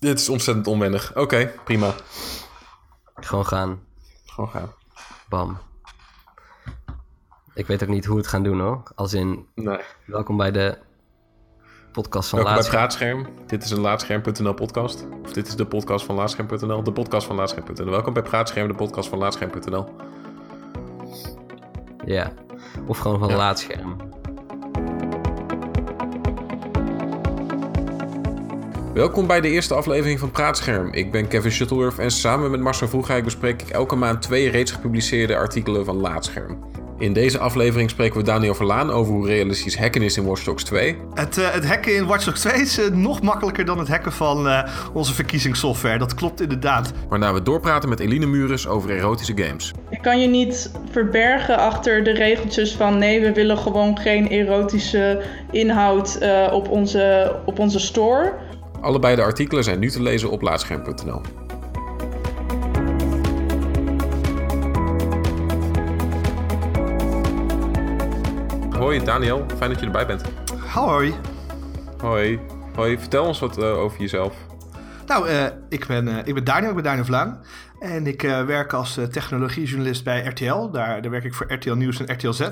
Dit is ontzettend onwennig. Oké, prima. Gewoon gaan. Gewoon gaan. Bam. Ik weet ook niet hoe we het gaan doen hoor. Als in, Nee. welkom bij de podcast van Welkom bij. Praatscherm. Dit is een Laatscherm.nl podcast. Of dit is de podcast van Laatscherm.nl. De podcast van Laatscherm.nl. Welkom bij Praatscherm, de podcast van Laatscherm.nl. Ja. Of gewoon van Ja. Laatscherm. Welkom bij de eerste aflevering van Praatscherm. Ik ben Kevin Shuttleworth en samen met Marcel Vroegijk bespreek ik elke maand twee reeds gepubliceerde artikelen van Laatscherm. In deze aflevering spreken we Daniel Verlaan over hoe realistisch hacken is in Watch Dogs 2. Het, eh, het hacken in Watch Dogs 2 is eh, nog makkelijker dan het hacken van eh, onze verkiezingssoftware. Dat klopt inderdaad. Waarna we doorpraten met Eline Mures over erotische games. Je kan je niet verbergen achter de regeltjes van nee, we willen gewoon geen erotische inhoud eh, op, onze, op onze store. Allebei de artikelen zijn nu te lezen op laatscherm.nl. Hoi Daniel, fijn dat je erbij bent. Hoi. Hoi. Hoi, vertel ons wat eh, over jezelf. Nou, eh, ik, ben, eh, ik ben Daniel, ik ben Daniel Vlaan. En ik werk als technologiejournalist bij RTL. Daar, daar werk ik voor RTL Nieuws en RTL Z.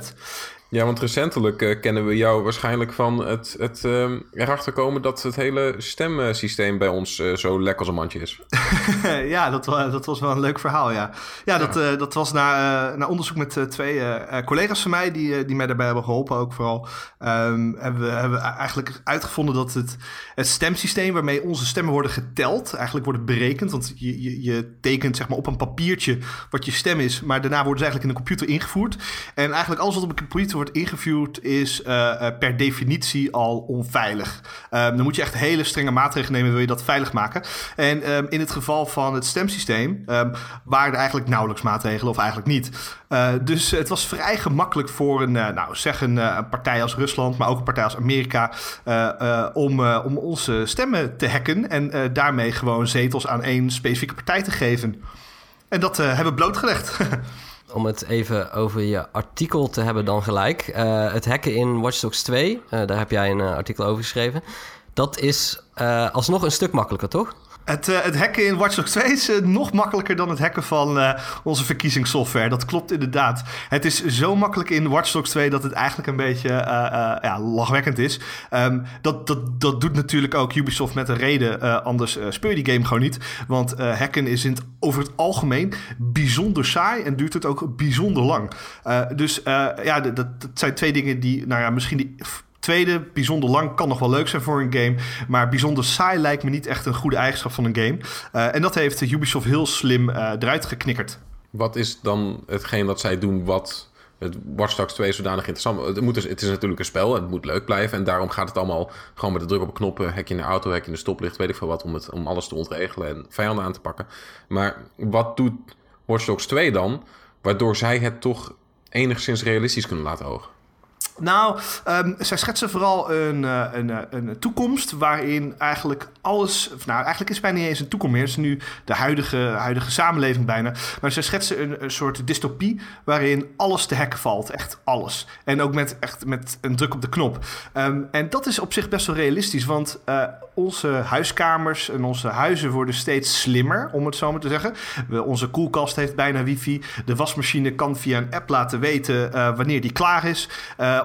Ja, want recentelijk eh, kennen we jou waarschijnlijk van het, het ehm, erachter komen dat het hele stemsysteem bij ons eh, zo lek als een mandje is. ja, dat, dat was wel een leuk verhaal, ja. Ja, dat, eh, dat was na, na onderzoek met twee collega's van mij... Die, die mij daarbij hebben geholpen ook vooral... ehm, hebben, we, hebben we eigenlijk uitgevonden dat het, het stemsysteem... waarmee onze stemmen worden geteld, eigenlijk worden berekend... want je, je, je tekent zeg maar, op een papiertje wat je stem is... maar daarna worden ze eigenlijk in de computer ingevoerd. En eigenlijk alles wat op een computer wordt ingevoerd... is eh, eh, per definitie al onveilig. Ehm, dan moet je echt hele strenge maatregelen nemen... wil je dat veilig maken. En ehm, in het geval van het stemsysteem... ehm, waren er eigenlijk nauwelijks maatregelen of eigenlijk niet. Eh, dus het was vrij gemakkelijk voor een, nou, zeg een, een partij als Rusland... maar ook een partij als Amerika... om, om onze stemmen te hacken... en daarmee gewoon zetels aan één specifieke partij te geven. En dat hebben we blootgelegd. Om het even over je artikel te hebben dan gelijk. Eh, het hacken in Watch Dogs 2, eh, daar heb jij een eh, artikel over geschreven. Dat is alsnog een stuk makkelijker, toch? Het, eh, het hacken in Watch Dogs 2 is eh, nog makkelijker dan het hacken van eh, onze verkiezingssoftware. Dat klopt inderdaad. Het is zo makkelijk in Watch Dogs 2 dat het eigenlijk een beetje ja, lachwekkend is. Ehm, dat, dat, dat doet natuurlijk ook Ubisoft met een reden. anders speel je die game gewoon niet. Want hacken is in over het algemeen bijzonder saai en duurt het ook bijzonder lang. Dus ja, dat, dat zijn twee dingen die, nou ja, misschien die Tweede, bijzonder lang kan nog wel leuk zijn voor een game. Maar bijzonder saai lijkt me niet echt een goede eigenschap van een game. Eh, en dat heeft Ubisoft heel slim eh, eruit geknikkerd. Wat is dan hetgeen dat zij doen wat het Watch Dogs 2 zodanig interessant... Het, moet dus, het is natuurlijk een spel, het moet leuk blijven... en daarom gaat het allemaal gewoon met de druk op knoppen... hek in de auto, hek in de stoplicht, weet ik veel wat... om, het, om alles te ontregelen en vijanden aan te pakken. Maar wat doet Watch Dogs 2 dan... waardoor zij het toch enigszins realistisch kunnen laten ogen? Nou, ehm, zij schetsen vooral een, eh, een, eh, een toekomst waarin eigenlijk alles... Nou, eigenlijk is het bijna niet eens een toekomst meer. Het is nu de huidige, huidige samenleving bijna. Maar zij schetsen een, soort dystopie waarin alles te hacken valt. Echt alles. En ook met, echt met een druk op de knop. Ehm, en dat is op zich best wel realistisch, want eh, onze huiskamers en onze huizen worden steeds slimmer, om het zo maar te zeggen. Onze koelkast heeft bijna wifi. De wasmachine kan via een app laten weten wanneer die klaar is.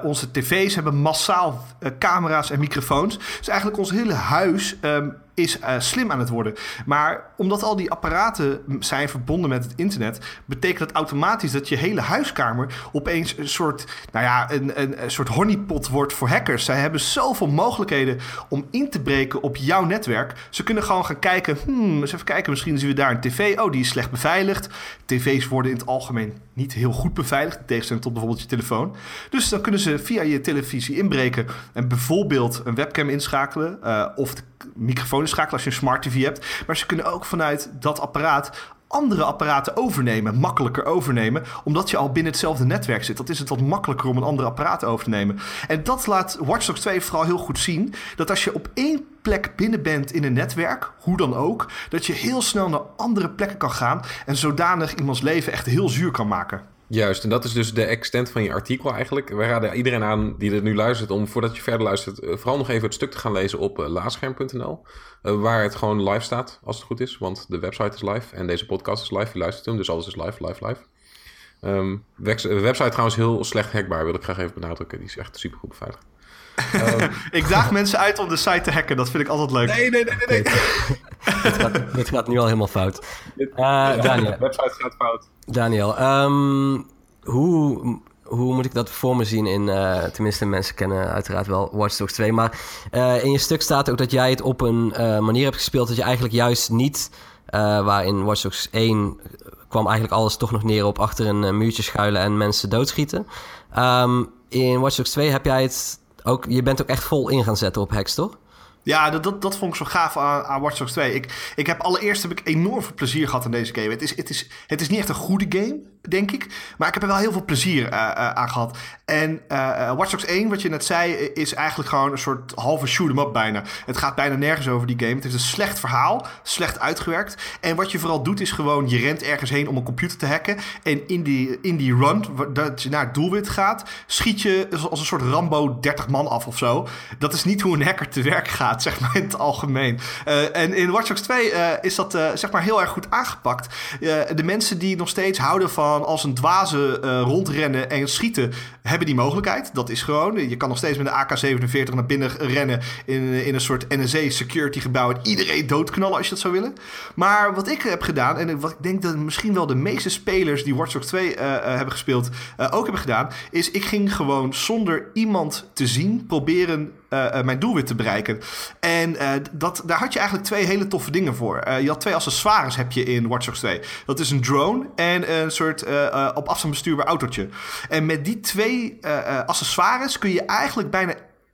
Onze tv's hebben massaal eh, camera's en microfoons. Dus eigenlijk ons hele huis ehm, is eh, slim aan het worden. Maar omdat al die apparaten zijn verbonden met het internet, betekent dat automatisch dat je hele huiskamer opeens een soort, nou ja, een, een, soort honeypot wordt voor hackers. Zij hebben zoveel mogelijkheden om in te breken op jouw netwerk. Ze kunnen gewoon gaan kijken, hmm, eens even kijken, misschien zien we daar een tv. Oh, die is slecht beveiligd. TV's worden in het algemeen niet heel goed beveiligd, in tegenstelling tot bijvoorbeeld je telefoon. Dus dan kunnen ze via je televisie inbreken en bijvoorbeeld een webcam inschakelen eh, of microfoon inschakelen als je een smart TV hebt. Maar ze kunnen ook vanuit dat apparaat andere apparaten overnemen, makkelijker overnemen, omdat je al binnen hetzelfde netwerk zit. Dat is het wat makkelijker om een ander apparaat over te nemen. En dat laat Watch Dogs 2 vooral heel goed zien, dat als je op één plek binnen bent in een netwerk, hoe dan ook, dat je heel snel naar andere plekken kan gaan en zodanig iemands leven echt heel zuur kan maken. Juist, en dat is dus de extent van je artikel eigenlijk. We raden iedereen aan die er nu luistert om, voordat je verder luistert, eh, vooral nog even het stuk te gaan lezen op uh, laadscherm.nl. Uh, waar het gewoon live staat, als het goed is. Want de website is live en deze podcast is live. Je luistert hem, dus alles is live, live, live. Um, website trouwens heel slecht hackbaar, wil ik graag even benadrukken. Die is echt super goed beveiligd. Um, ik daag mensen uit om de site te hacken, dat vind ik altijd leuk. Nee, nee, nee, nee. nee. dit, gaat, dit, gaat, nu al helemaal fout. Uh, Daniel. De website gaat fout. Daniel, um, hoe, hoe moet ik dat voor me zien in... Uh, tenminste, mensen kennen uiteraard wel Watch Dogs 2. Maar uh, in je stuk staat ook dat jij het op een uh, manier hebt gespeeld... dat je eigenlijk juist niet... waar in Watch Dogs 1 kwam eigenlijk alles toch nog neer op achter een muurtje schuilen... en mensen doodschieten. Um, in Watch Dogs 2 heb jij het ook... Je bent ook echt vol in gaan zetten op hacks, toch? Ja, dat, dat, dat vond ik zo gaaf aan, aan Watch Dogs 2. Ik, ik heb allereerst heb ik enorm veel plezier gehad in deze game. Het is, het, is, het is niet echt een goede game, denk ik. Maar ik heb er wel heel veel plezier uh, uh, aan gehad. En uh, Watch Dogs 1, wat je net zei, is eigenlijk gewoon een soort halve shoot-em-up bijna. Het gaat bijna nergens over die game. Het is een slecht verhaal, slecht uitgewerkt. En wat je vooral doet, is gewoon je rent ergens heen om een computer te hacken. En in die, in die run, dat je naar het doelwit gaat, schiet je als een soort Rambo 30 man af of zo. Dat is niet hoe een hacker te werk gaat, zeg maar in het algemeen. en in Watch Dogs 2 is dat zeg maar heel erg goed aangepakt. de mensen die nog steeds houden van als een dwaze rondrennen en schieten, hebben die mogelijkheid. Dat is gewoon. Je kan nog steeds met een AK-47 naar binnen rennen in, in een soort NSA-security gebouw en iedereen doodknallen als je dat zou willen. Maar wat ik heb gedaan, en wat ik denk dat misschien wel de meeste spelers die Watch Dogs 2 uh, uh, hebben gespeeld ook hebben gedaan, is ik ging gewoon zonder iemand te zien proberen uh, mijn doelwit te bereiken. En uh, dat, daar had je eigenlijk twee hele toffe dingen voor. Uh, je had twee accessoires heb je in Watch Dogs 2. Dat is een drone en een soort op afstand bestuurbaar autootje. En met die twee accessoires kun je eigenlijk bijna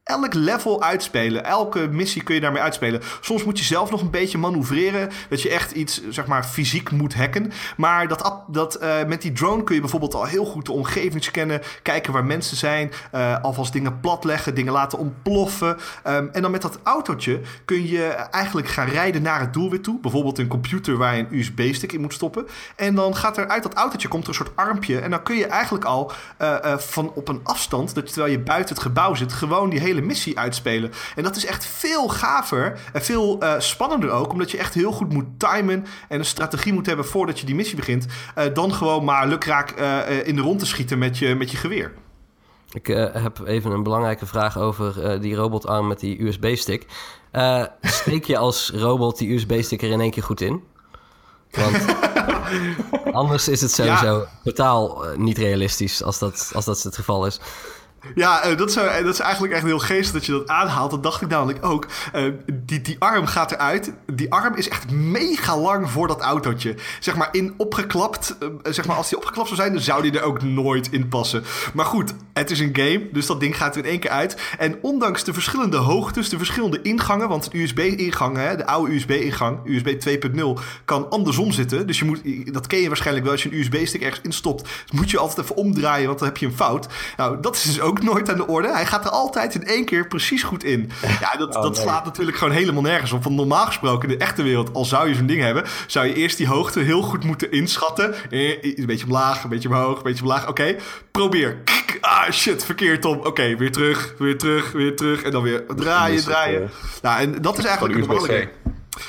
elk level uitspelen. Elke missie kun je daarmee uitspelen. Soms moet je zelf nog een beetje manoeuvreren. Dat je echt iets, zeg maar, fysiek moet hacken. Maar dat, dat, uh, met die drone kun je bijvoorbeeld al heel goed de omgeving scannen. Kijken waar mensen zijn. Uh, alvast dingen platleggen. Dingen laten ontploffen. Um, en dan met dat autootje kun je eigenlijk gaan rijden naar het doelwit toe. Bijvoorbeeld een computer waar je een USB-stick in moet stoppen. En dan gaat er uit dat autootje komt er een soort armpje. En dan kun je eigenlijk al uh, van op een afstand, dat terwijl je buiten het gebouw zit, gewoon die hele missie uitspelen. En dat is echt veel gaver en veel uh, spannender ook, omdat je echt heel goed moet timen en een strategie moet hebben voordat je die missie begint, uh, dan gewoon maar lukraak uh, in de rond te schieten met je, met je geweer. Ik heb even een belangrijke vraag over die robotarm met die USB-stick. steek je als robot die USB-stick er in één keer goed in? Want anders is het sowieso ja. totaal niet realistisch als dat, als dat het geval is. Ja, uh, dat, is, uh, dat is eigenlijk echt heel geestig dat je dat aanhaalt. Dat dacht ik namelijk ook. Uh, die, die arm gaat eruit. Die arm is echt mega lang voor dat autootje. Zeg maar, in opgeklapt. zeg maar, als die opgeklapt zou zijn, dan zou die er ook nooit in passen. Maar goed, het is een game. Dus dat ding gaat er in één keer uit. En ondanks de verschillende hoogtes, de verschillende ingangen. Want de USB-ingang, de oude USB-ingang, USB 2.0, kan andersom zitten. Dus je moet, dat ken je waarschijnlijk wel. Als je een USB-stick ergens instopt, moet je altijd even omdraaien, want dan heb je een fout. Nou, dat is dus ook ook nooit aan de orde. Hij gaat er altijd in één keer precies goed in. Ja, dat, oh, dat nee. slaat natuurlijk gewoon helemaal nergens op. Want normaal gesproken in de echte wereld, al zou je zo'n ding hebben, zou je eerst die hoogte heel goed moeten inschatten. Eh, een beetje omlaag, een beetje omhoog, een beetje omlaag. Oké, okay, probeer. Ah, shit, verkeerd Tom. Oké, okay, weer terug, weer terug, weer terug. En dan weer draaien, draaien. Nou, en dat is eigenlijk een normale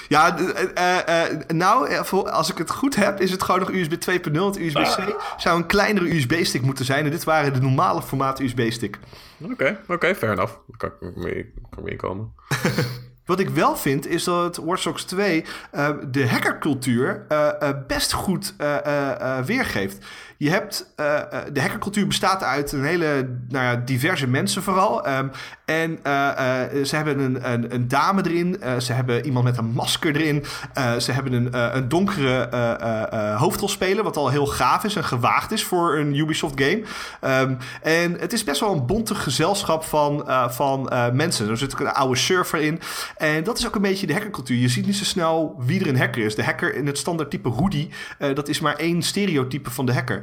ja, uh, uh, nou, als ik het goed heb, is het gewoon nog USB 2.0. Want USB-C zou een kleinere USB-stick moeten zijn. En dit waren de normale formaat USB-stick. Oké, okay, oké, okay, fair enough. Daar kan ik mee, kan mee komen. Wat ik wel vind, is dat Watch Dogs 2 uh, de hackercultuur uh, uh, best goed weergeeft. Je hebt, de hackercultuur bestaat uit een hele nou ja, diverse mensen vooral. Um, en ze hebben een, een, een, dame erin, ze hebben iemand met een masker erin, ze hebben een, een donkere hoofdrolspeler, wat al heel gaaf is en gewaagd is voor een Ubisoft game. Um, en het is best wel een bonte gezelschap van, van mensen. Er zit ook een oude surfer in. En dat is ook een beetje de hackercultuur. Je ziet niet zo snel wie er een hacker is. De hacker in het standaard type hoodie, dat is maar één stereotype van de hacker.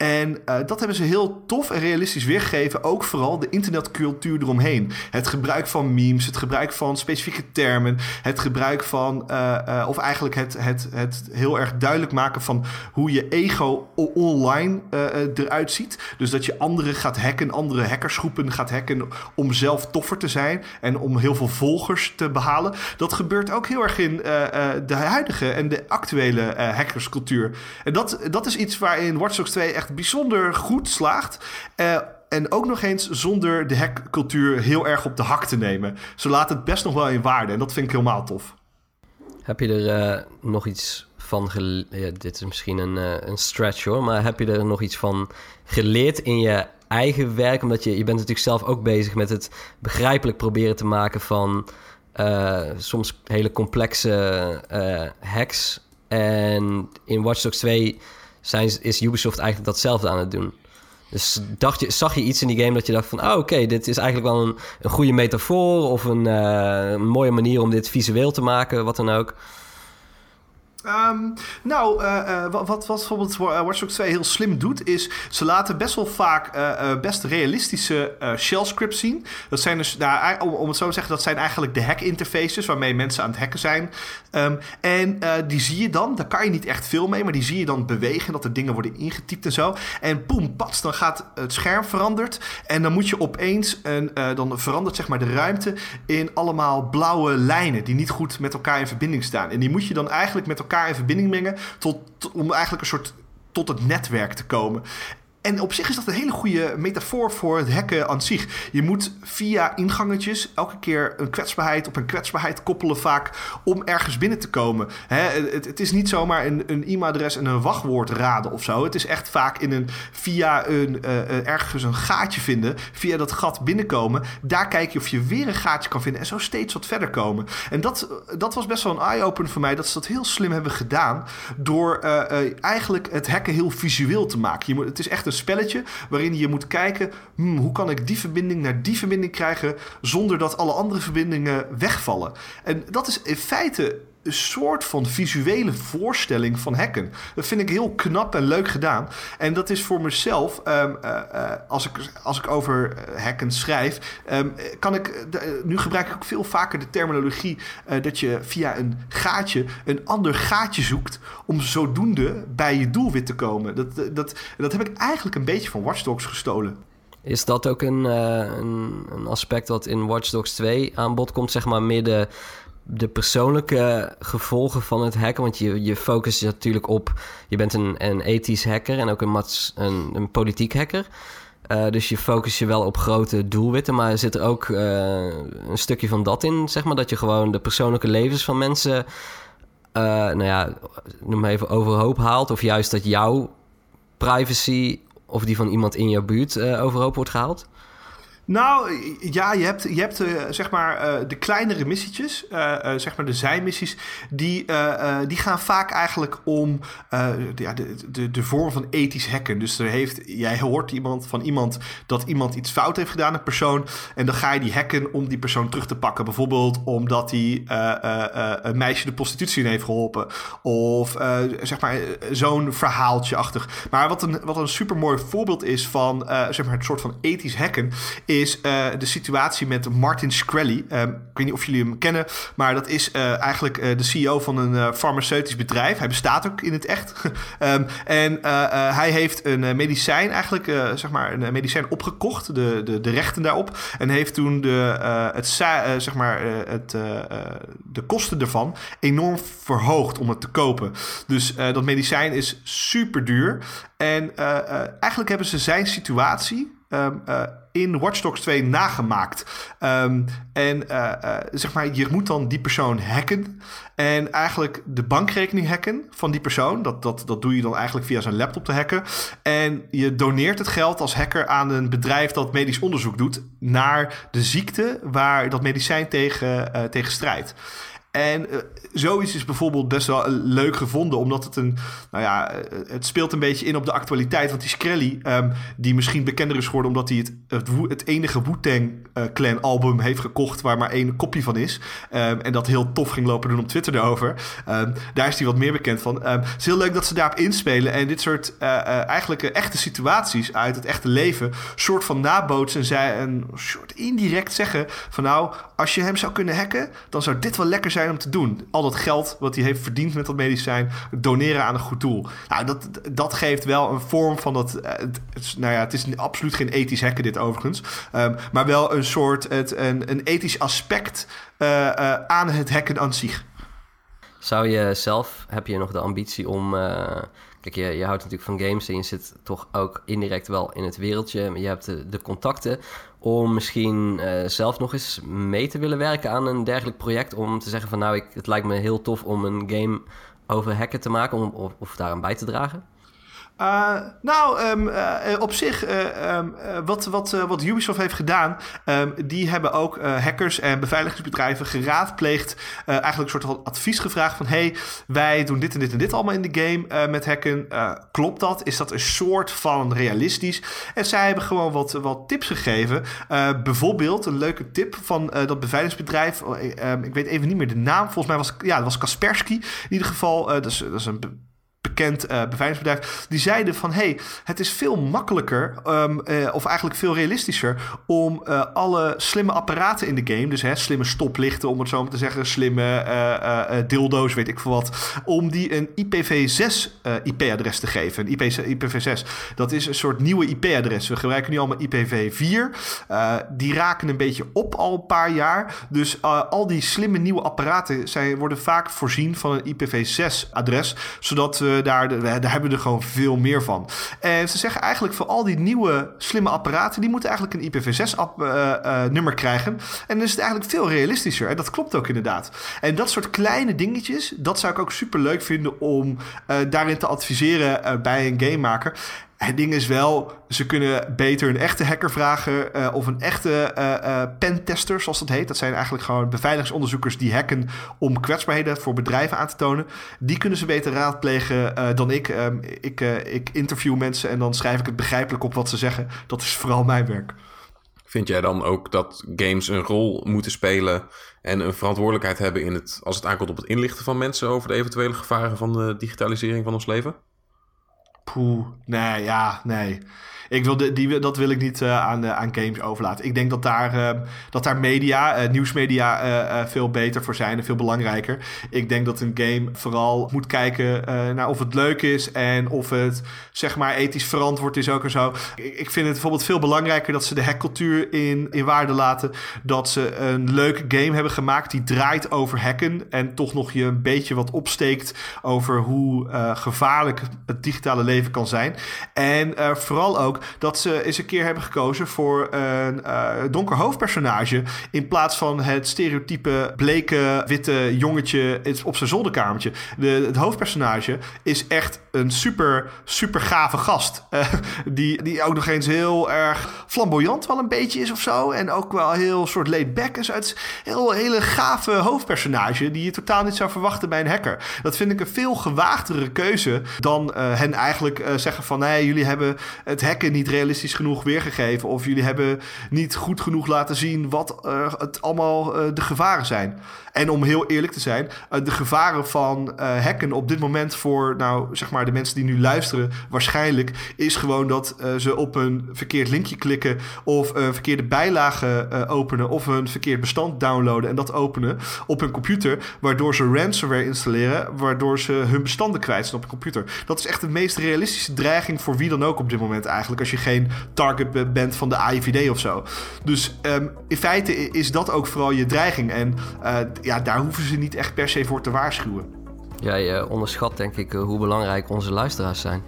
En uh, dat hebben ze heel tof en realistisch weergegeven. Ook vooral de internetcultuur eromheen. Het gebruik van memes, het gebruik van specifieke termen, het gebruik van, uh, of eigenlijk het, het, het heel erg duidelijk maken van hoe je ego online eruit ziet. Dus dat je anderen gaat hacken, andere hackersgroepen gaat hacken om zelf toffer te zijn en om heel veel volgers te behalen. Dat gebeurt ook heel erg in de huidige en de actuele hackerscultuur. En dat, dat is iets waarin Watch Dogs 2 echt bijzonder goed slaagt. Uh, en ook nog eens zonder de hackcultuur heel erg op de hak te nemen. Ze laten het best nog wel in waarde en dat vind ik helemaal tof. Heb je er uh, nog iets van geleerd? Ja, dit is misschien een, uh, een stretch hoor, maar heb je er nog iets van geleerd in je eigen werk? Omdat je, je bent natuurlijk zelf ook bezig met het begrijpelijk proberen te maken van soms hele complexe hacks. En in Watch Dogs 2 zijn, is Ubisoft eigenlijk datzelfde aan het doen. Dus dacht je, zag je iets in die game dat je dacht van... oh, oké, dit is eigenlijk wel een, goede metafoor... of een, uh, een mooie manier om dit visueel te maken, wat dan ook... Um, nou, uh, uh, wat, wat bijvoorbeeld Watch Dogs 2 heel slim doet, is ze laten best wel vaak best realistische shell scripts zien. Dat zijn dus, nou, om, om, het zo te zeggen, dat zijn eigenlijk de hack interfaces waarmee mensen aan het hacken zijn. Um, en die zie je dan, daar kan je niet echt veel mee, maar die zie je dan bewegen, dat er dingen worden ingetypt en zo. En poem, pats, dan gaat het scherm veranderd. En dan moet je opeens, een, dan verandert zeg maar de ruimte in allemaal blauwe lijnen die niet goed met elkaar in verbinding staan. En die moet je dan eigenlijk met elkaar elkaar in verbinding brengen tot, om eigenlijk een soort tot het netwerk te komen. En op zich is dat een hele goede metafoor voor het hacken aan zich. Je moet via ingangetjes elke keer een kwetsbaarheid op een kwetsbaarheid koppelen vaak om ergens binnen te komen. het, het, is niet zomaar een, e-mailadres en een wachtwoord raden of zo. Het is echt vaak in een, via een, uh, ergens een gaatje vinden, via dat gat binnenkomen. Daar kijk je of je weer een gaatje kan vinden en zo steeds wat verder komen. En dat, dat was best wel een eye-opener voor mij, dat ze dat heel slim hebben gedaan door uh, eigenlijk het hacken heel visueel te maken. Je moet, het is echt spelletje waarin je moet kijken: hmm, hoe kan ik die verbinding naar die verbinding krijgen zonder dat alle andere verbindingen wegvallen. En dat is in feite een soort van visuele voorstelling van hacken. Dat vind ik heel knap en leuk gedaan. En dat is voor mezelf, um, uh, uh, als, ik, als ik over eh, hacken schrijf, um, kan ik, nu gebruik ik ook veel vaker de terminologie dat je via een gaatje een ander gaatje zoekt om zodoende bij je doelwit te komen. Dat, dat, dat heb ik eigenlijk een beetje van Watch Dogs gestolen. Is dat ook een, een, een, aspect wat in Watch Dogs 2 aan bod komt, zeg maar midden de persoonlijke gevolgen van het hacken. Want je, je focust je natuurlijk op. Je bent een, een ethisch hacker en ook een, mats, een, een politiek hacker. Uh, dus je focus je wel op grote doelwitten. Maar zit er ook uh, een stukje van dat in, zeg maar? Dat je gewoon de persoonlijke levens van mensen. Uh, nou ja, noem even overhoop haalt. Of juist dat jouw privacy of die van iemand in jouw buurt overhoop wordt gehaald? Nou, ja, je hebt, je hebt uh, zeg maar uh, de kleinere missietjes, uh, zeg maar de zijmissies, die, die gaan vaak eigenlijk om ja, de, de, de vorm van ethisch hacken. Dus er heeft, jij hoort iemand van iemand dat iemand iets fout heeft gedaan, een persoon, en dan ga je die hacken om die persoon terug te pakken. Bijvoorbeeld omdat hij een meisje de prostitutie in heeft geholpen. Of zeg maar zo'n verhaaltje achter. Maar wat een, wat een super mooi voorbeeld is van zeg maar het soort van ethisch hacken, is is uh, de situatie met Martin Shkreli. Um, ik weet niet of jullie hem kennen, maar dat is uh, eigenlijk uh, de CEO van een farmaceutisch bedrijf. Hij bestaat ook in het echt. um, en hij heeft een medicijn eigenlijk, zeg maar, een medicijn opgekocht, de, de, de rechten daarop. En heeft toen de, het, zeg maar, het, de kosten ervan enorm verhoogd om het te kopen. Dus dat medicijn is super duur. En eigenlijk hebben ze zijn situatie um, uh, in Watch Dogs 2 nagemaakt. Um, en uh, uh, zeg maar, je moet dan die persoon hacken. En eigenlijk de bankrekening hacken van die persoon. Dat, dat, dat doe je dan eigenlijk via zijn laptop te hacken. En je doneert het geld als hacker aan een bedrijf dat medisch onderzoek doet naar de ziekte waar dat medicijn tegen, tegen strijdt. En uh, zoiets is bijvoorbeeld best wel leuk gevonden, omdat het een, nou ja, het speelt een beetje in op de actualiteit. Want die Skrelly, um, die misschien bekender is geworden omdat hij het, het, enige Wu-Tang Clan album heeft gekocht waar maar één kopie van is. Um, en dat heel tof ging lopen doen op Twitter erover. Um, daar is hij wat meer bekend van. het is heel leuk dat ze daarop inspelen en dit soort uh, eigenlijk echte situaties uit het echte leven soort van nabootsen en zij een soort indirect zeggen van nou, als je hem zou kunnen hacken, dan zou dit wel lekker zijn om te doen. Al dat geld wat hij heeft verdiend met dat medicijn, doneren aan een goed doel. Nou, dat, dat geeft wel een vorm van dat. Het, nou ja, het is absoluut geen ethisch hacken, dit overigens. Um, maar wel een soort het, een, een ethisch aspect uh, uh, aan het hacken aan zich. Zou je zelf, heb je nog de ambitie om. Kijk, je, houdt natuurlijk van games en je zit toch ook indirect wel in het wereldje. Je hebt de, contacten om misschien uh, zelf nog eens mee te willen werken aan een dergelijk project. Om te zeggen van nou, ik, het lijkt me heel tof om een game over hacken te maken om, of, of daaraan bij te dragen. Uh, nou, um, uh, op zich, uh, um, wat, wat, wat Ubisoft heeft gedaan, um, die hebben ook hackers en beveiligingsbedrijven geraadpleegd. eigenlijk een soort van advies gevraagd van, hey, wij doen dit en dit en dit allemaal in de game met hacken. klopt dat? Is dat een soort van realistisch? En zij hebben gewoon wat, wat tips gegeven. bijvoorbeeld, een leuke tip van dat beveiligingsbedrijf, oh, ik weet even niet meer de naam, volgens mij was, ja, was Kaspersky in ieder geval. dat, is, dat is een bekend uh, beveiligingsbedrijf, die zeiden van hey, het is veel makkelijker, um, uh, of eigenlijk veel realistischer, om uh, alle slimme apparaten in de game, dus hè, slimme stoplichten, om het zo maar te zeggen, slimme dildo's, weet ik veel wat, om die een IPv6 IP-adres te geven. Een IP, IPv6, dat is een soort nieuwe IP-adres. We gebruiken nu allemaal IPv4. die raken een beetje op al een paar jaar. Dus al die slimme nieuwe apparaten zijn, worden vaak voorzien van een IPv6-adres, zodat we daar, daar hebben we er gewoon veel meer van. En ze zeggen eigenlijk voor al die nieuwe slimme apparaten, die moeten eigenlijk een IPv6-nummer uh, uh, krijgen. En dan is het eigenlijk veel realistischer. En dat klopt ook inderdaad. En dat soort kleine dingetjes, dat zou ik ook super leuk vinden om uh, daarin te adviseren bij een gamemaker. Het ding is wel, ze kunnen beter een echte hacker vragen uh, of een echte uh, uh, pentester, zoals dat heet. Dat zijn eigenlijk gewoon beveiligingsonderzoekers die hacken om kwetsbaarheden voor bedrijven aan te tonen. Die kunnen ze beter raadplegen dan ik. Um, ik, ik interview mensen en dan schrijf ik het begrijpelijk op wat ze zeggen. Dat is vooral mijn werk. Vind jij dan ook dat games een rol moeten spelen en een verantwoordelijkheid hebben in het, als het aankomt op het inlichten van mensen over de eventuele gevaren van de digitalisering van ons leven? Poeh, nee, ja, nee. Ik wil de, die, dat wil ik niet uh, aan, uh, aan games overlaten. Ik denk dat daar, uh, dat daar media, nieuwsmedia, veel beter voor zijn en veel belangrijker. Ik denk dat een game vooral moet kijken naar of het leuk is en of het zeg maar ethisch verantwoord is ook en zo. Ik, ik vind het bijvoorbeeld veel belangrijker dat ze de hackcultuur in, in waarde laten. Dat ze een leuke game hebben gemaakt die draait over hacken en toch nog je een beetje wat opsteekt over hoe gevaarlijk het digitale leven kan zijn. En vooral ook dat ze eens een keer hebben gekozen voor een uh, donker hoofdpersonage. In plaats van het stereotype bleke witte jongetje op zijn zolderkamertje. De, het hoofdpersonage is echt een super, super gave gast. Uh, die, die ook nog eens heel erg flamboyant wel een beetje is of zo. En ook wel heel soort laid back is. Het is een heel, hele gave hoofdpersonage die je totaal niet zou verwachten bij een hacker. Dat vind ik een veel gewaagdere keuze dan uh, hen eigenlijk zeggen van... nee, jullie hebben het hacken niet realistisch genoeg weergegeven. Of jullie hebben niet goed genoeg laten zien wat uh, het allemaal uh, de gevaren zijn. En om heel eerlijk te zijn, uh, de gevaren van hacken op dit moment voor, nou zeg maar, de mensen die nu luisteren, waarschijnlijk is gewoon dat ze op een verkeerd linkje klikken. Of een verkeerde bijlage openen. Of een verkeerd bestand downloaden en dat openen op hun computer. Waardoor ze ransomware installeren. Waardoor ze hun bestanden kwijt zijn op een computer. Dat is echt de meest realistische dreiging voor wie dan ook op dit moment eigenlijk als je geen target bent van de AIVD of zo. Dus um, in feite is dat ook vooral je dreiging. En uh, ja, daar hoeven ze niet echt per se voor te waarschuwen. Jij uh, onderschat denk ik uh, hoe belangrijk onze luisteraars zijn.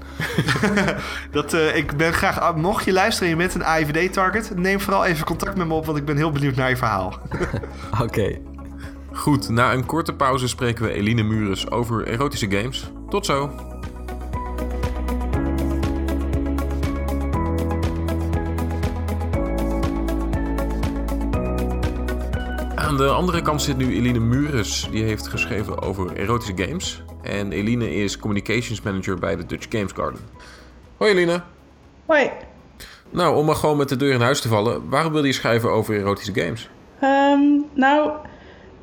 dat, uh, ik ben graag, ah, mocht je luisteren en je bent een AIVD-target, neem vooral even contact met me op, want ik ben heel benieuwd naar je verhaal. Oké. Okay. Goed, na een korte pauze spreken we Eline Mures over erotische games. Tot zo! Aan de andere kant zit nu Eline Mures. Die heeft geschreven over erotische games. En Eline is Communications Manager bij de Dutch Games Garden. Hoi Eline. Hoi. Nou, om maar gewoon met de deur in huis te vallen. Waarom wilde je schrijven over erotische games? Ehm, nou,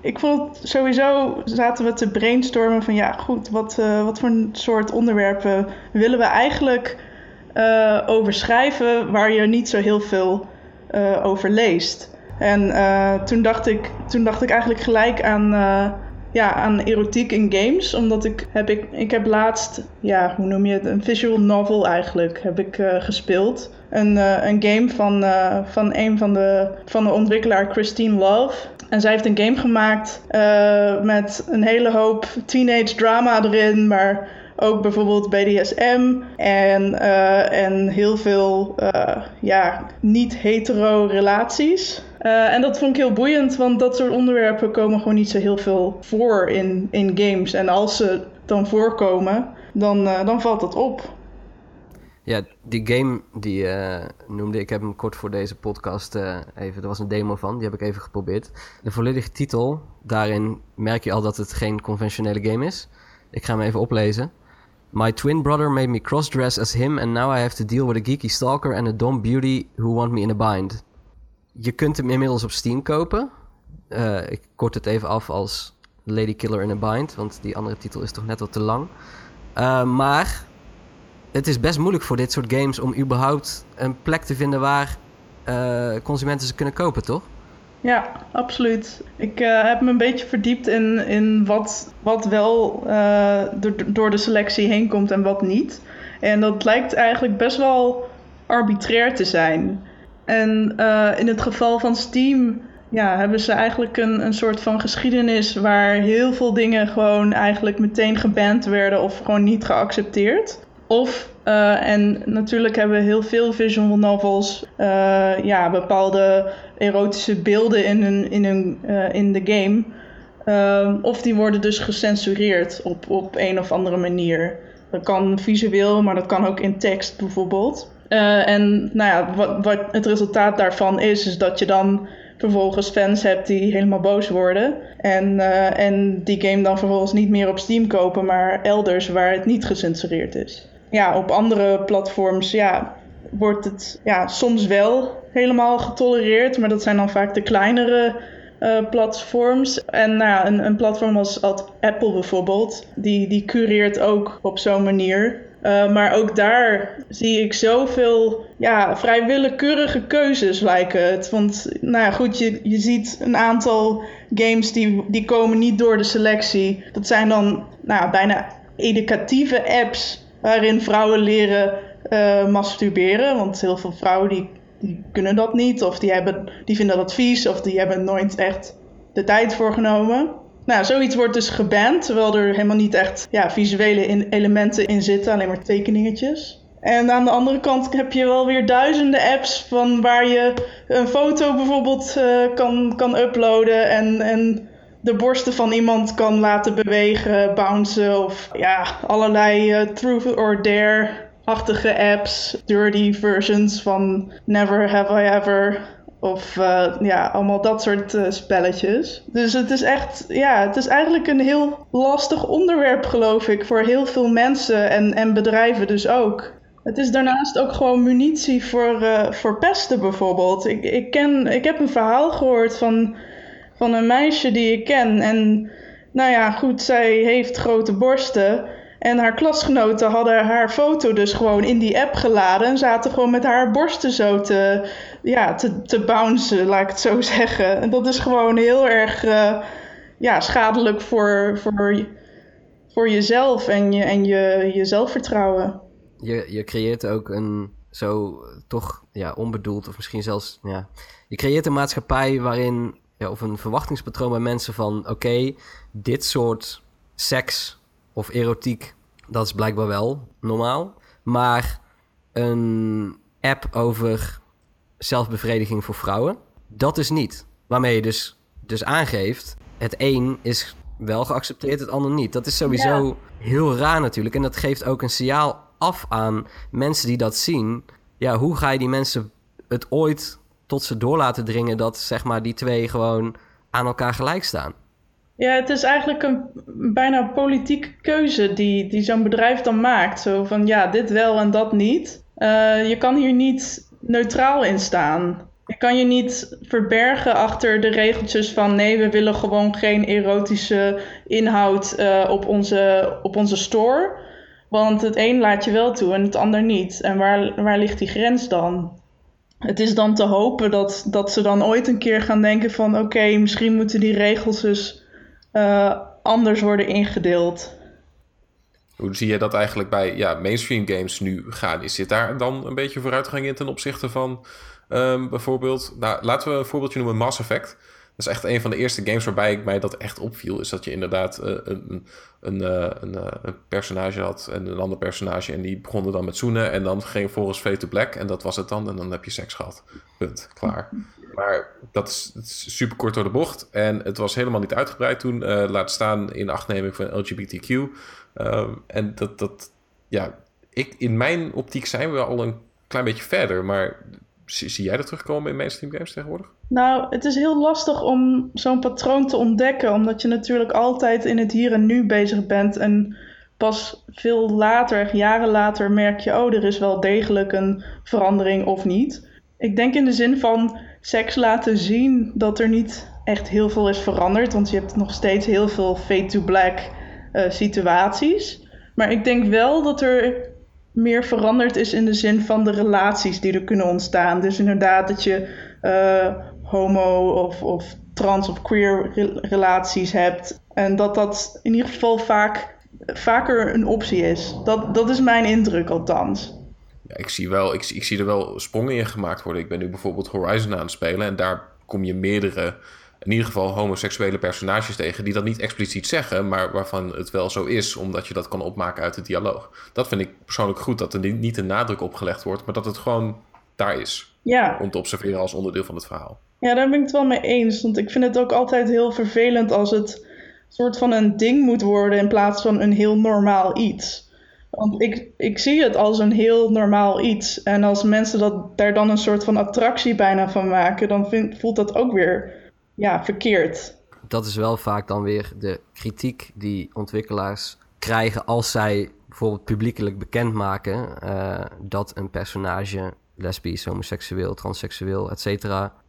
ik vond sowieso zaten we te brainstormen van ja, goed, wat, uh, wat voor soort onderwerpen willen we eigenlijk uh, over schrijven waar je niet zo heel veel uh, over leest. En toen, dacht ik, toen dacht ik eigenlijk gelijk aan, ja, aan erotiek in games. Omdat ik heb, ik, ik heb laatst, ja, hoe noem je het, een visual novel eigenlijk, heb ik gespeeld. Een, een game van, van een van de, van de ontwikkelaar Christine Love. En zij heeft een game gemaakt met een hele hoop teenage drama erin, maar ook bijvoorbeeld BDSM en, en heel veel ja, niet-hetero relaties. En dat vond ik heel boeiend, want dat soort onderwerpen komen gewoon niet zo heel veel voor in, in games. En als ze dan voorkomen, dan, dan valt dat op. Ja, die game die uh, noemde ik, heb hem kort voor deze podcast even, er was een demo van, die heb ik even geprobeerd. De volledige titel, daarin merk je al dat het geen conventionele game is. Ik ga hem even oplezen. My twin brother made me crossdress as him and now I have to deal with a geeky stalker and a dumb beauty who want me in a bind. Je kunt hem inmiddels op Steam kopen. Uh, ik kort het even af als Lady Killer in a Bind, want die andere titel is toch net wat te lang. maar het is best moeilijk voor dit soort games om überhaupt een plek te vinden waar uh, consumenten ze kunnen kopen, toch? Ja, absoluut. Ik heb me een beetje verdiept in, in wat, wat wel door, door de selectie heen komt en wat niet. En dat lijkt eigenlijk best wel arbitrair te zijn. En in het geval van Steam ja, hebben ze eigenlijk een, een soort van geschiedenis waar heel veel dingen gewoon eigenlijk meteen geband werden of gewoon niet geaccepteerd. Of, uh, en natuurlijk hebben heel veel visual novels, uh, ja, bepaalde erotische beelden in, in, uh, in de game. of die worden dus gecensureerd op, op een of andere manier. Dat kan visueel, maar dat kan ook in tekst bijvoorbeeld. En nou ja, wat, wat het resultaat daarvan is, is dat je dan vervolgens fans hebt die helemaal boos worden. En, en die game dan vervolgens niet meer op Steam kopen, maar elders waar het niet gecensureerd is ja, op andere platforms ja, wordt het ja, soms wel helemaal getolereerd. Maar dat zijn dan vaak de kleinere uh, platforms. En nou, een, een platform als, als, Apple bijvoorbeeld, die, die cureert ook op zo'n manier. Uh, maar ook daar zie ik zoveel ja, vrij willekeurige keuzes lijken het. Want nou ja, goed, je, je ziet een aantal games die, die komen niet door de selectie. Dat zijn dan nou, bijna educatieve apps waarin vrouwen leren uh, masturberen. Want heel veel vrouwen die, die kunnen dat niet, of die, hebben, die vinden dat vies, of die hebben nooit echt de tijd voor genomen. Nou, zoiets wordt dus geband, terwijl er helemaal niet echt ja, visuele elementen in zitten, alleen maar tekeningetjes. En aan de andere kant heb je wel weer duizenden apps van waar je een foto bijvoorbeeld uh, kan, kan uploaden en, en de borsten van iemand kan laten bewegen, bouncen of ja, allerlei uh, truth or dare-achtige apps, dirty versions van Never Have I Ever. Of uh, ja, allemaal dat soort uh, spelletjes. Dus het is echt, ja, het is eigenlijk een heel lastig onderwerp, geloof ik, voor heel veel mensen en, en bedrijven dus ook. Het is daarnaast ook gewoon munitie voor, uh, voor pesten bijvoorbeeld. Ik, ik, ken, ik heb een verhaal gehoord van van een meisje die ik ken. En nou ja, goed, zij heeft grote borsten. En haar klasgenoten hadden haar foto dus gewoon in die app geladen. En zaten gewoon met haar borsten zo te, ja, te, te bouncen, laat ik het zo zeggen. En dat is gewoon heel erg uh, ja, schadelijk voor, voor, voor jezelf en je, en je, je zelfvertrouwen. Je, je creëert ook een zo toch ja, onbedoeld of misschien zelfs... Ja, je creëert een maatschappij waarin ja, of een verwachtingspatroon bij mensen van... oké, dit soort seks of erotiek, dat is blijkbaar wel normaal. Maar een app over zelfbevrediging voor vrouwen, dat is niet. Waarmee je dus, dus aangeeft, het een is wel geaccepteerd, het ander niet. Dat is sowieso heel raar natuurlijk. En dat geeft ook een signaal af aan mensen die dat zien. Ja, hoe ga je die mensen het ooit tot ze door laten dringen dat zeg maar die twee gewoon aan elkaar gelijk staan. Ja, het is eigenlijk een bijna politieke keuze die, die zo'n bedrijf dan maakt. Zo van ja, dit wel en dat niet. Uh, je kan hier niet neutraal in staan. Je kan je niet verbergen achter de regeltjes van nee, we willen gewoon geen erotische inhoud uh, op, onze, op onze store. Want het een laat je wel toe en het ander niet. En waar, waar ligt die grens dan? Het is dan te hopen dat, dat ze dan ooit een keer gaan denken van oké, misschien moeten die regels dus uh, anders worden ingedeeld. Hoe zie je dat eigenlijk bij ja, mainstream games nu gaan? Is dit daar dan een beetje vooruitgang in ten opzichte van um, bijvoorbeeld... Nou, laten we een voorbeeldje noemen, Mass Effect. Dat is echt een van de eerste games waarbij ik mij dat echt opviel. Is dat je inderdaad uh, een, een, een, een, personage had en een ander personage. En die begonnen dan met zoenen. En dan ging volgens Fade to Black. En dat was het dan. En dan heb je seks gehad. Punt. Klaar. Maar dat is, is, super kort door de bocht. En het was helemaal niet uitgebreid toen. Laat staan in achtneming van LGBTQ. Uh, en dat, dat, ja, ik, in mijn optiek zijn we al een klein beetje verder. Maar zie, zie jij dat terugkomen in mainstream games tegenwoordig? Nou, het is heel lastig om zo'n patroon te ontdekken. Omdat je natuurlijk altijd in het hier en nu bezig bent. En pas veel later, jaren later, merk je: oh, er is wel degelijk een verandering of niet. Ik denk in de zin van seks laten zien dat er niet echt heel veel is veranderd. Want je hebt nog steeds heel veel fade to black uh, situaties. Maar ik denk wel dat er meer veranderd is in de zin van de relaties die er kunnen ontstaan. Dus inderdaad dat je uh, homo of, of trans of queer relaties hebt. En dat dat in ieder geval vaak, vaker een optie is. Dat, dat is mijn indruk althans. Ja, ik, zie wel, ik, ik zie er wel sprongen in gemaakt worden. Ik ben nu bijvoorbeeld Horizon aan het spelen en daar kom je meerdere, in ieder geval homoseksuele personages tegen, die dat niet expliciet zeggen, maar waarvan het wel zo is, omdat je dat kan opmaken uit de dialoog. Dat vind ik persoonlijk goed, dat er niet een nadruk op gelegd wordt, maar dat het gewoon daar is. Ja. Om te observeren als onderdeel van het verhaal. Ja, daar ben ik het wel mee eens. Want ik vind het ook altijd heel vervelend als het soort van een ding moet worden in plaats van een heel normaal iets. Want ik, ik zie het als een heel normaal iets. En als mensen dat, daar dan een soort van attractie bijna van maken, dan vind, voelt dat ook weer ja, verkeerd. Dat is wel vaak dan weer de kritiek die ontwikkelaars krijgen als zij bijvoorbeeld publiekelijk bekendmaken uh, dat een personage lesbisch, homoseksueel, transseksueel, etc.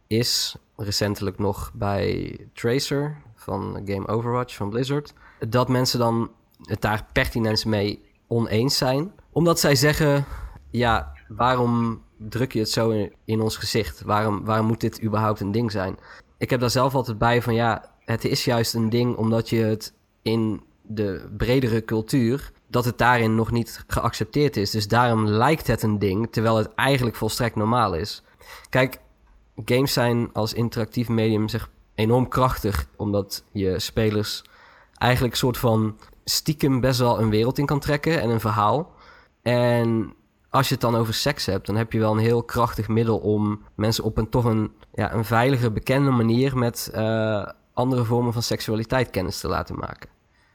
is. Recentelijk nog bij Tracer van Game Overwatch van Blizzard. Dat mensen dan het daar pertinent mee oneens zijn. Omdat zij zeggen, ja, waarom druk je het zo in, in, ons gezicht? Waarom, waarom moet dit überhaupt een ding zijn? Ik heb daar zelf altijd bij van, ja, het is juist een ding omdat je het in de bredere cultuur, dat het daarin nog niet geaccepteerd is. Dus daarom lijkt het een ding, terwijl het eigenlijk volstrekt normaal is. Kijk, games zijn als interactief medium zeg, enorm krachtig, omdat je spelers eigenlijk soort van stiekem best wel een wereld in kan trekken en een verhaal. En als je het dan over seks hebt, dan heb je wel een heel krachtig middel om mensen op een toch een, ja, een veilige, bekende manier met uh, andere vormen van seksualiteit kennis te laten maken.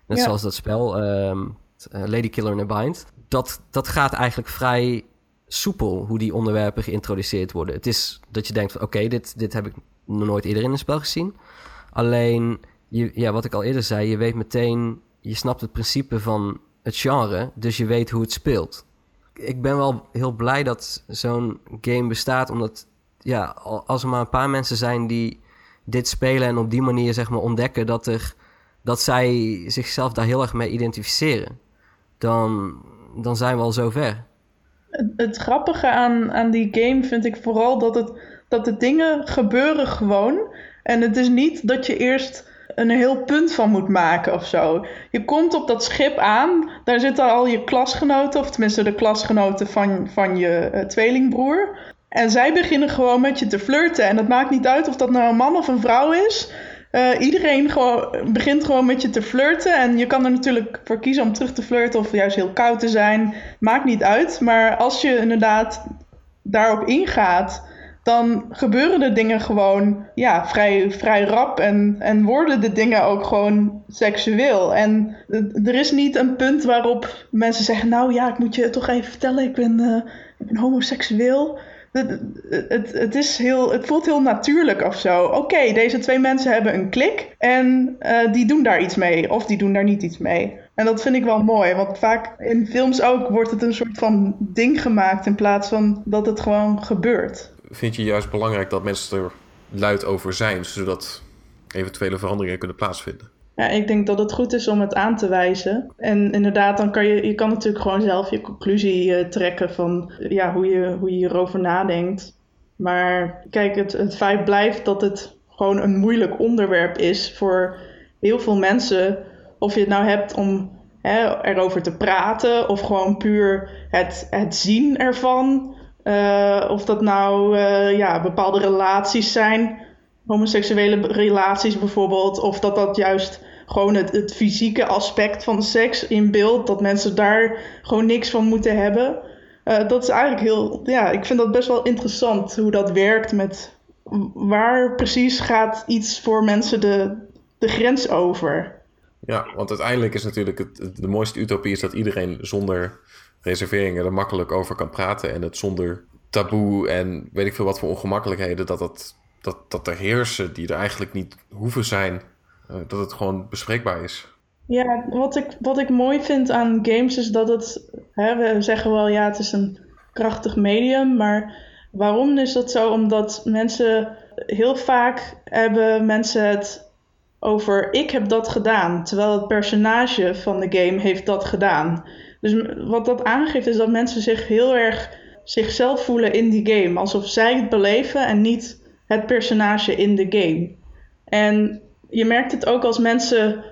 Net zoals dat spel, um, Lady Killer in a Bind. Dat, dat gaat eigenlijk vrij soepel hoe die onderwerpen geïntroduceerd worden. Het is dat je denkt: oké, dit, dit heb ik nog nooit eerder in een spel gezien. Alleen, je, ja, wat ik al eerder zei, je weet meteen je snapt het principe van het genre, dus je weet hoe het speelt. Ik ben wel heel blij dat zo'n game bestaat, omdat ja, als er maar een paar mensen zijn die dit spelen en op die manier zeg maar ontdekken dat, er, dat zij zichzelf daar heel erg mee identificeren, dan, dan zijn we al zover. Het, grappige aan, aan die game vind ik vooral dat, het, dat de dingen gebeuren gewoon. En het is niet dat je eerst een heel punt van moet maken of zo. Je komt op dat schip aan, daar zitten al je klasgenoten, of tenminste de klasgenoten van, van je uh, tweelingbroer. En zij beginnen gewoon met je te flirten. En het maakt niet uit of dat nou een man of een vrouw is. Uh, iedereen gewoon, begint gewoon met je te flirten. En je kan er natuurlijk voor kiezen om terug te flirten of juist heel koud te zijn. Maakt niet uit. Maar als je inderdaad daarop ingaat dan gebeuren de dingen gewoon ja, vrij, vrij rap en, en worden de dingen ook gewoon seksueel. En er is niet een punt waarop mensen zeggen, nou ja, ik moet je toch even vertellen, ik ben, uh, ik ben homoseksueel. het, het, is heel, het voelt heel natuurlijk of zo. Oké, deze twee mensen hebben een klik en uh, die doen daar iets mee. Of die doen daar niet iets mee. En dat vind ik wel mooi, want vaak in films ook wordt het een soort van ding gemaakt in plaats van dat het gewoon gebeurt. Vind je juist belangrijk dat mensen er luid over zijn, zodat eventuele veranderingen kunnen plaatsvinden? Ja, ik denk dat het goed is om het aan te wijzen. En inderdaad, dan kan je, je kan natuurlijk gewoon zelf je conclusie uh, trekken van ja, hoe, je, hoe je hierover nadenkt. Maar kijk, het, het feit blijft dat het gewoon een moeilijk onderwerp is voor heel veel mensen. Of je het nou hebt om hè, erover te praten of gewoon puur het, het zien ervan. Uh, of dat nou uh, ja, bepaalde relaties zijn homoseksuele relaties bijvoorbeeld. Of dat dat juist gewoon het, fysieke aspect van seks in beeld, dat mensen daar gewoon niks van moeten hebben. Uh, dat is eigenlijk heel, ja, ik vind dat best wel interessant hoe dat werkt met waar precies gaat iets voor mensen de, de grens over. Ja, want uiteindelijk is natuurlijk het, de mooiste utopie is dat iedereen zonder reserveringen er makkelijk over kan praten en het zonder taboe en weet ik veel wat voor ongemakkelijkheden dat dat dat, dat er heersen die er eigenlijk niet hoeven zijn, uh, dat het gewoon bespreekbaar is. Ja, wat ik, wat ik mooi vind aan games is dat het, hè, we zeggen wel ja, het is een krachtig medium, maar waarom is dat zo? Omdat mensen heel vaak hebben mensen het over ik heb dat gedaan, terwijl het personage van de game heeft dat gedaan. Dus wat dat aangeeft is dat mensen zich heel erg zichzelf voelen in die game, alsof zij het beleven en niet het personage in de game. En je merkt het ook als mensen,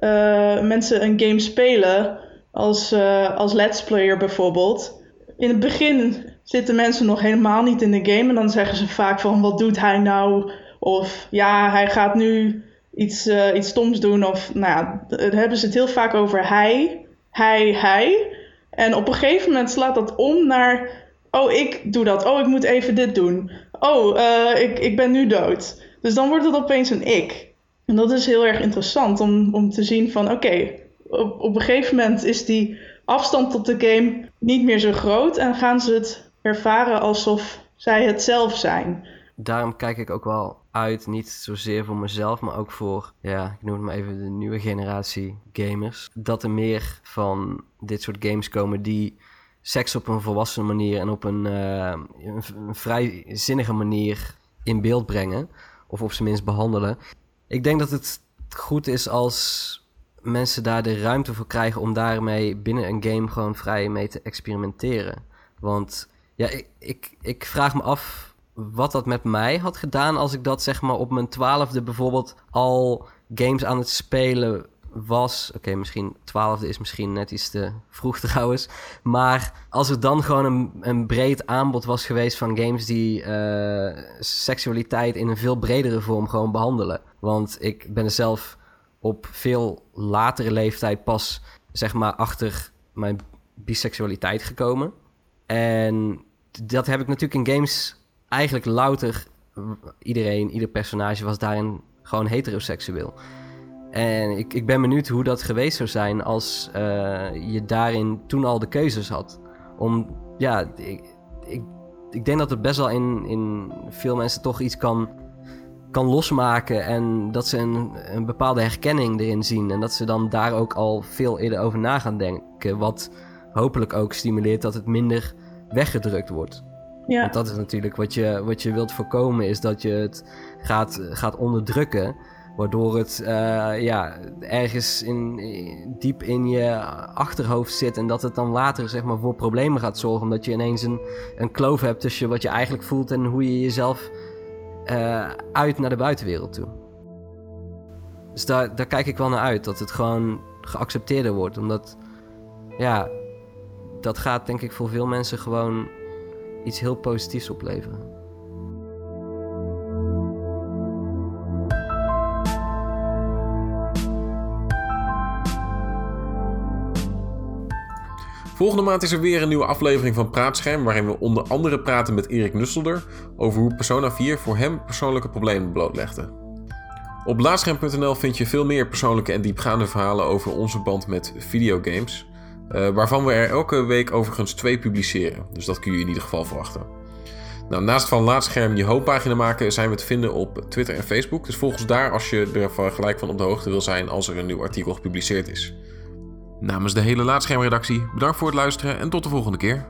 uh, mensen een game spelen, als, uh, als let's player bijvoorbeeld. In het begin zitten mensen nog helemaal niet in de game en dan zeggen ze vaak van wat doet hij nou? Of ja, hij gaat nu iets, uh, iets stoms doen. Of nou ja, hebben ze het heel vaak over hij, hij, hij. En op een gegeven moment slaat dat om naar oh, ik doe dat. Oh, ik moet even dit doen. Oh, uh, ik, ik ben nu dood. Dus dan wordt het opeens een ik. En dat is heel erg interessant om, om te zien van oké, op, op een gegeven moment is die afstand tot de game niet meer zo groot en gaan ze het ervaren alsof zij het zelf zijn. Daarom kijk ik ook wel uit, niet zozeer voor mezelf, maar ook voor, ja, ik noem het maar even de nieuwe generatie gamers. Dat er meer van dit soort games komen die seks op een volwassen manier en op een, een, vrij zinnige manier in beeld brengen. Of op zijn minst behandelen. Ik denk dat het goed is als mensen daar de ruimte voor krijgen om daarmee binnen een game gewoon vrij mee te experimenteren. Want ja, ik, ik, ik vraag me af wat dat met mij had gedaan als ik dat zeg maar op mijn twaalfde bijvoorbeeld al games aan het spelen was. Oké, misschien twaalfde is misschien net iets te vroeg trouwens. Maar als er dan gewoon een, een breed aanbod was geweest van games die uh, seksualiteit in een veel bredere vorm gewoon behandelen. Want ik ben zelf op veel latere leeftijd pas, zeg maar, achter mijn biseksualiteit gekomen. En dat heb ik natuurlijk in games eigenlijk louter. Iedereen, ieder personage was daarin gewoon heteroseksueel. En ik, ik ben benieuwd hoe dat geweest zou zijn als uh, je daarin toen al de keuzes had. Om, ja, ik, ik, ik denk dat het best wel in, in veel mensen toch iets kan, kan losmaken. En dat ze een, een bepaalde herkenning erin zien. En dat ze dan daar ook al veel eerder over na gaan denken. Wat hopelijk ook stimuleert dat het minder weggedrukt wordt. Ja. Want dat is natuurlijk wat je, wat je wilt voorkomen, is dat je het gaat, gaat onderdrukken. Waardoor het uh, ja, ergens in, diep in je achterhoofd zit. En dat het dan later zeg maar, voor problemen gaat zorgen. Omdat je ineens een, een kloof hebt tussen wat je eigenlijk voelt en hoe je jezelf uh, uit naar de buitenwereld toe. Dus daar, daar kijk ik wel naar uit. Dat het gewoon geaccepteerder wordt. Omdat ja, dat gaat denk ik voor veel mensen gewoon iets heel positiefs opleveren. Volgende maand is er weer een nieuwe aflevering van Praatscherm, waarin we onder andere praten met Erik Nusselder over hoe Persona 4 voor hem persoonlijke problemen blootlegde. Op blaadscherm.nl vind je veel meer persoonlijke en diepgaande verhalen over onze band met videogames, uh, waarvan we er elke week overigens twee publiceren, dus dat kun je in ieder geval verwachten. Nou, naast van Laatscherm je homepagina maken zijn we te vinden op Twitter en Facebook. Dus volg ons daar als je er gelijk van op de hoogte wil zijn als er een nieuw artikel gepubliceerd is. Namens de hele Laatschermredactie, bedankt voor het luisteren en tot de volgende keer.